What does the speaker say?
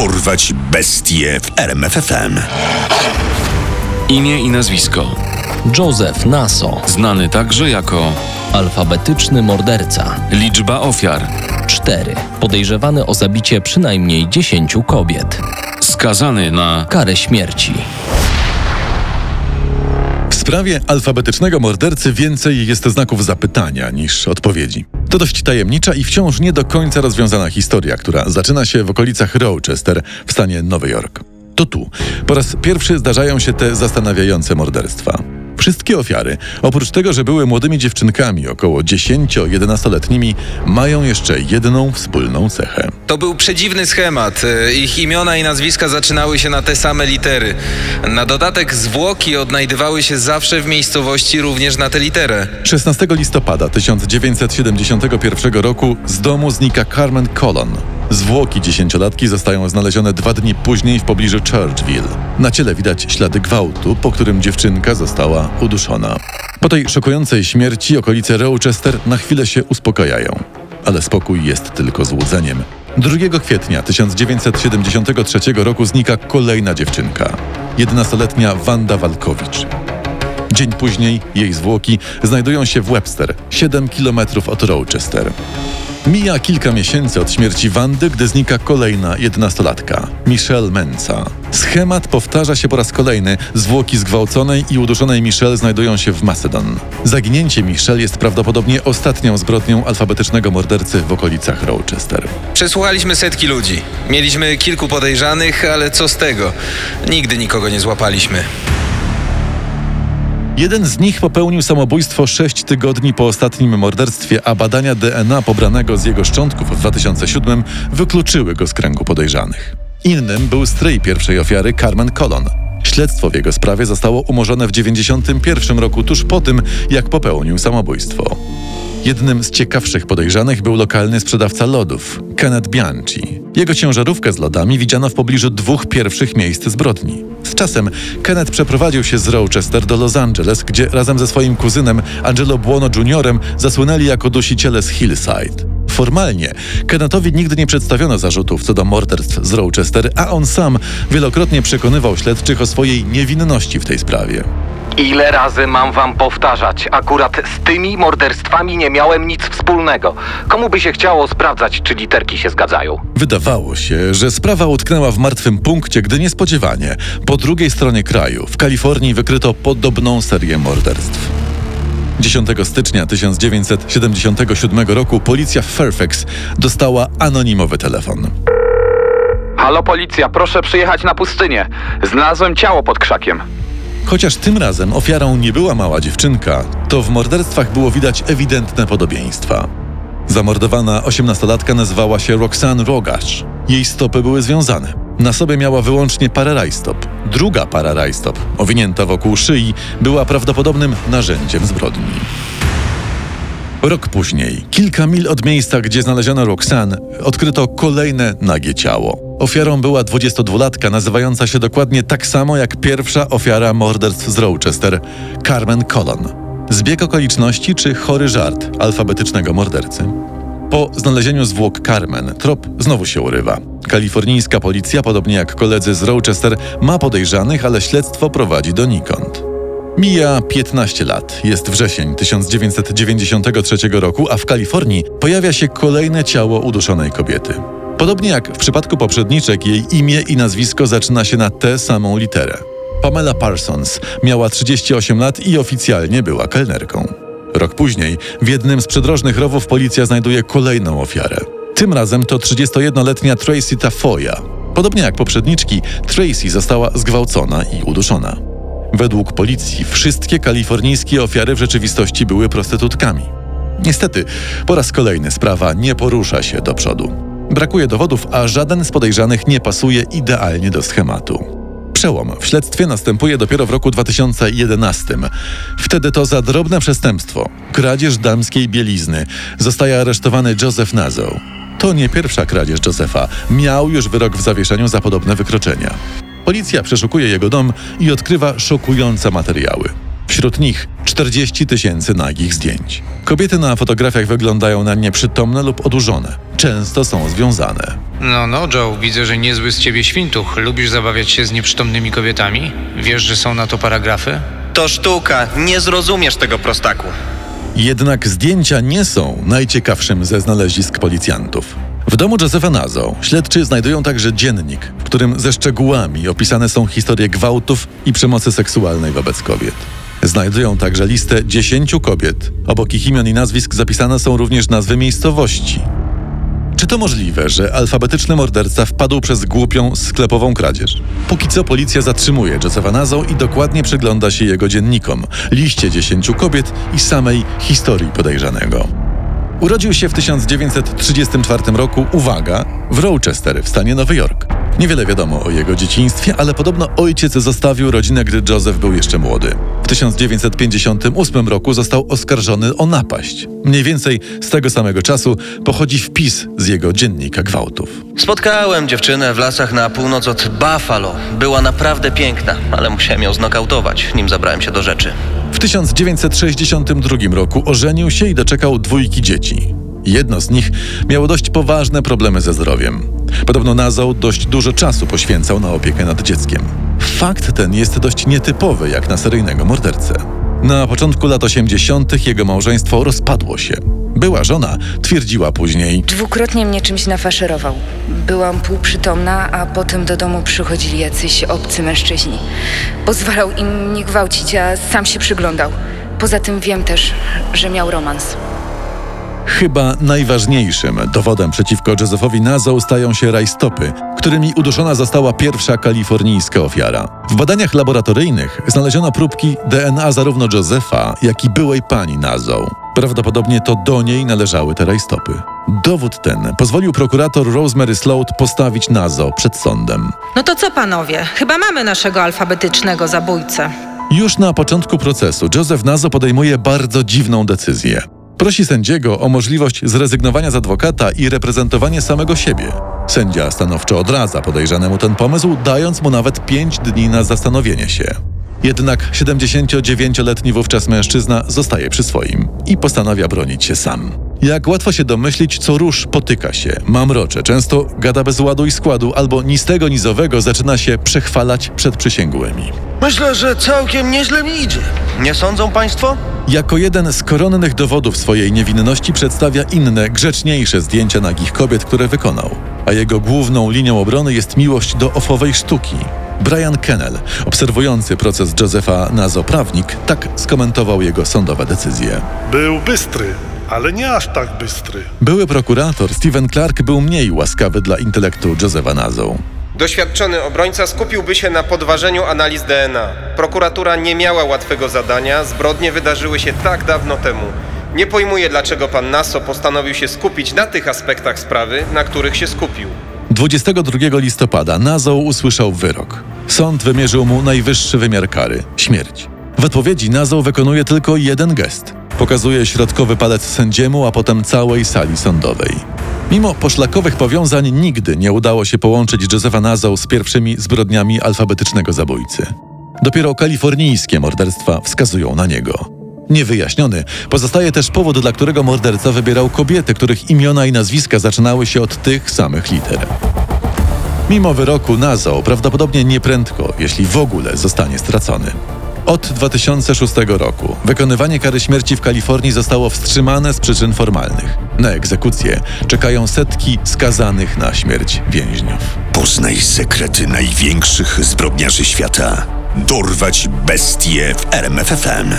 Dorwać bestie w RMFFM. Imię i nazwisko. Joseph Naso, Znany także jako alfabetyczny morderca. liczba ofiar. 4. Podejrzewany o zabicie przynajmniej 10 kobiet. Skazany na Karę śmierci. W sprawie alfabetycznego mordercy więcej jest znaków zapytania niż odpowiedzi. To dość tajemnicza i wciąż nie do końca rozwiązana historia, która zaczyna się w okolicach Rochester w stanie Nowy Jork. To tu po raz pierwszy zdarzają się te zastanawiające morderstwa. Wszystkie ofiary, oprócz tego, że były młodymi dziewczynkami, około 10-11-letnimi, mają jeszcze jedną wspólną cechę. To był przedziwny schemat. Ich imiona i nazwiska zaczynały się na te same litery. Na dodatek zwłoki odnajdywały się zawsze w miejscowości również na tę literę. 16 listopada 1971 roku z domu znika Carmen Colon. Zwłoki dziesięciolatki zostają znalezione dwa dni później w pobliżu Churchville. Na ciele widać ślady gwałtu, po którym dziewczynka została uduszona. Po tej szokującej śmierci okolice Rochester na chwilę się uspokajają. Ale spokój jest tylko złudzeniem. 2 kwietnia 1973 roku znika kolejna dziewczynka. 11-letnia Wanda Walkowicz. Dzień później jej zwłoki znajdują się w Webster, 7 km od Rochester. Mija kilka miesięcy od śmierci Wandy, gdy znika kolejna jedenastolatka, Michelle Mensa. Schemat powtarza się po raz kolejny. Zwłoki zgwałconej i uduszonej Michelle znajdują się w Macedon. Zaginięcie Michelle jest prawdopodobnie ostatnią zbrodnią alfabetycznego mordercy w okolicach Rochester. Przesłuchaliśmy setki ludzi. Mieliśmy kilku podejrzanych, ale co z tego? Nigdy nikogo nie złapaliśmy. Jeden z nich popełnił samobójstwo 6 tygodni po ostatnim morderstwie, a badania DNA pobranego z jego szczątków w 2007 wykluczyły go z kręgu podejrzanych. Innym był stryj pierwszej ofiary Carmen Colon. Śledztwo w jego sprawie zostało umorzone w 1991 roku, tuż po tym, jak popełnił samobójstwo. Jednym z ciekawszych podejrzanych był lokalny sprzedawca lodów, Kenneth Bianchi. Jego ciężarówkę z lodami widziano w pobliżu dwóch pierwszych miejsc zbrodni. Z czasem Kenneth przeprowadził się z Rochester do Los Angeles, gdzie razem ze swoim kuzynem Angelo Buono Jr. zasłynęli jako dusiciele z Hillside. Formalnie Kennethowi nigdy nie przedstawiono zarzutów co do morderstw z Rochester, a on sam wielokrotnie przekonywał śledczych o swojej niewinności w tej sprawie. Ile razy mam wam powtarzać? Akurat z tymi morderstwami nie miałem nic wspólnego. Komu by się chciało sprawdzać, czy literki się zgadzają? Wydawało się, że sprawa utknęła w martwym punkcie, gdy niespodziewanie po drugiej stronie kraju, w Kalifornii, wykryto podobną serię morderstw. 10 stycznia 1977 roku policja w Fairfax dostała anonimowy telefon. Halo policja, proszę przyjechać na pustynię. Znalazłem ciało pod krzakiem. Chociaż tym razem ofiarą nie była mała dziewczynka, to w morderstwach było widać ewidentne podobieństwa. Zamordowana osiemnastolatka nazywała się Roxanne Rogasz. Jej stopy były związane. Na sobie miała wyłącznie parę rajstop. Druga para rajstop, owinięta wokół szyi, była prawdopodobnym narzędziem zbrodni. Rok później, kilka mil od miejsca, gdzie znaleziono Roxanne, odkryto kolejne nagie ciało. Ofiarą była 22-latka nazywająca się dokładnie tak samo jak pierwsza ofiara morderstw z Rochester, Carmen Colon. Zbieg okoliczności czy chory żart alfabetycznego mordercy? Po znalezieniu zwłok Carmen, trop znowu się urywa. Kalifornijska policja, podobnie jak koledzy z Rochester, ma podejrzanych, ale śledztwo prowadzi donikąd. Mija 15 lat, jest wrzesień 1993 roku, a w Kalifornii pojawia się kolejne ciało uduszonej kobiety. Podobnie jak w przypadku poprzedniczek, jej imię i nazwisko zaczyna się na tę samą literę. Pamela Parsons miała 38 lat i oficjalnie była kelnerką. Rok później w jednym z przydrożnych rowów policja znajduje kolejną ofiarę. Tym razem to 31-letnia Tracy Tafoya. Podobnie jak poprzedniczki, Tracy została zgwałcona i uduszona. Według policji wszystkie kalifornijskie ofiary w rzeczywistości były prostytutkami. Niestety, po raz kolejny sprawa nie porusza się do przodu. Brakuje dowodów, a żaden z podejrzanych nie pasuje idealnie do schematu. Przełom w śledztwie następuje dopiero w roku 2011. Wtedy to za drobne przestępstwo, kradzież damskiej bielizny, zostaje aresztowany Joseph Nazo. To nie pierwsza kradzież Josepha. Miał już wyrok w zawieszeniu za podobne wykroczenia. Policja przeszukuje jego dom i odkrywa szokujące materiały. Wśród nich 40 tysięcy nagich zdjęć. Kobiety na fotografiach wyglądają na nieprzytomne lub odurzone. Często są związane. No, no, Joe, widzę, że niezły z ciebie świntuch. Lubisz zabawiać się z nieprzytomnymi kobietami? Wiesz, że są na to paragrafy? To sztuka, nie zrozumiesz tego prostaku. Jednak zdjęcia nie są najciekawszym ze znalezisk policjantów. W domu Josepha Nazo śledczy znajdują także dziennik, w którym ze szczegółami opisane są historie gwałtów i przemocy seksualnej wobec kobiet. Znajdują także listę dziesięciu kobiet. Obok ich imion i nazwisk zapisane są również nazwy miejscowości. Czy to możliwe, że alfabetyczny morderca wpadł przez głupią, sklepową kradzież? Póki co policja zatrzymuje Josepha Nazo i dokładnie przygląda się jego dziennikom, liście dziesięciu kobiet i samej historii podejrzanego. Urodził się w 1934 roku, uwaga, w Rochester w stanie Nowy Jork. Niewiele wiadomo o jego dzieciństwie, ale podobno ojciec zostawił rodzinę, gdy Joseph był jeszcze młody. W 1958 roku został oskarżony o napaść. Mniej więcej z tego samego czasu pochodzi wpis z jego dziennika gwałtów. Spotkałem dziewczynę w lasach na północ od Buffalo. Była naprawdę piękna, ale musiałem ją znokautować, nim zabrałem się do rzeczy. W 1962 roku ożenił się i doczekał dwójki dzieci. Jedno z nich miało dość poważne problemy ze zdrowiem. Podobno Nazał dość dużo czasu poświęcał na opiekę nad dzieckiem. Fakt ten jest dość nietypowy jak na seryjnego mordercę. Na początku lat 80. jego małżeństwo rozpadło się. Była żona twierdziła później: Dwukrotnie mnie czymś nafaszerował. Byłam półprzytomna, a potem do domu przychodzili jacyś obcy mężczyźni. Pozwalał im mnie gwałcić, a sam się przyglądał. Poza tym wiem też, że miał romans. Chyba najważniejszym dowodem przeciwko Josephowi Nazo stają się rajstopy, którymi uduszona została pierwsza kalifornijska ofiara. W badaniach laboratoryjnych znaleziono próbki DNA zarówno Josepha, jak i byłej pani Nazo. Prawdopodobnie to do niej należały te rajstopy. Dowód ten pozwolił prokurator Rosemary Sloat postawić Nazo przed sądem. No to co panowie? Chyba mamy naszego alfabetycznego zabójcę. Już na początku procesu Joseph Nazo podejmuje bardzo dziwną decyzję. Prosi sędziego o możliwość zrezygnowania z adwokata i reprezentowanie samego siebie. Sędzia stanowczo odradza podejrzanemu ten pomysł, dając mu nawet 5 dni na zastanowienie się. Jednak 79-letni wówczas mężczyzna zostaje przy swoim i postanawia bronić się sam. Jak łatwo się domyślić, co rusz potyka się, mamrocze, często gada bez ładu i składu, albo ni z tego zaczyna się przechwalać przed przysięgłymi. Myślę, że całkiem nieźle mi idzie. Nie sądzą państwo? Jako jeden z koronnych dowodów swojej niewinności przedstawia inne, grzeczniejsze zdjęcia nagich kobiet, które wykonał. A jego główną linią obrony jest miłość do ofowej sztuki. Brian Kennel, obserwujący proces Josepha Nazo prawnik, tak skomentował jego sądowe decyzje. Był bystry, ale nie aż tak bystry. Były prokurator Steven Clark był mniej łaskawy dla intelektu Josepha Nazo. Doświadczony obrońca skupiłby się na podważeniu analiz DNA. Prokuratura nie miała łatwego zadania, zbrodnie wydarzyły się tak dawno temu. Nie pojmuję, dlaczego pan Nasso postanowił się skupić na tych aspektach sprawy, na których się skupił. 22 listopada Nazo usłyszał wyrok. Sąd wymierzył mu najwyższy wymiar kary śmierć. W odpowiedzi Nazo wykonuje tylko jeden gest. Pokazuje środkowy palec sędziemu, a potem całej sali sądowej. Mimo poszlakowych powiązań nigdy nie udało się połączyć Josepha Nazo z pierwszymi zbrodniami alfabetycznego zabójcy. Dopiero kalifornijskie morderstwa wskazują na niego. Niewyjaśniony pozostaje też powód, dla którego morderca wybierał kobiety, których imiona i nazwiska zaczynały się od tych samych liter. Mimo wyroku Nazo prawdopodobnie nieprędko, jeśli w ogóle zostanie stracony. Od 2006 roku wykonywanie kary śmierci w Kalifornii zostało wstrzymane z przyczyn formalnych. Na egzekucję czekają setki skazanych na śmierć więźniów. Poznaj sekrety największych zbrodniarzy świata. Dorwać bestie w RMFFM.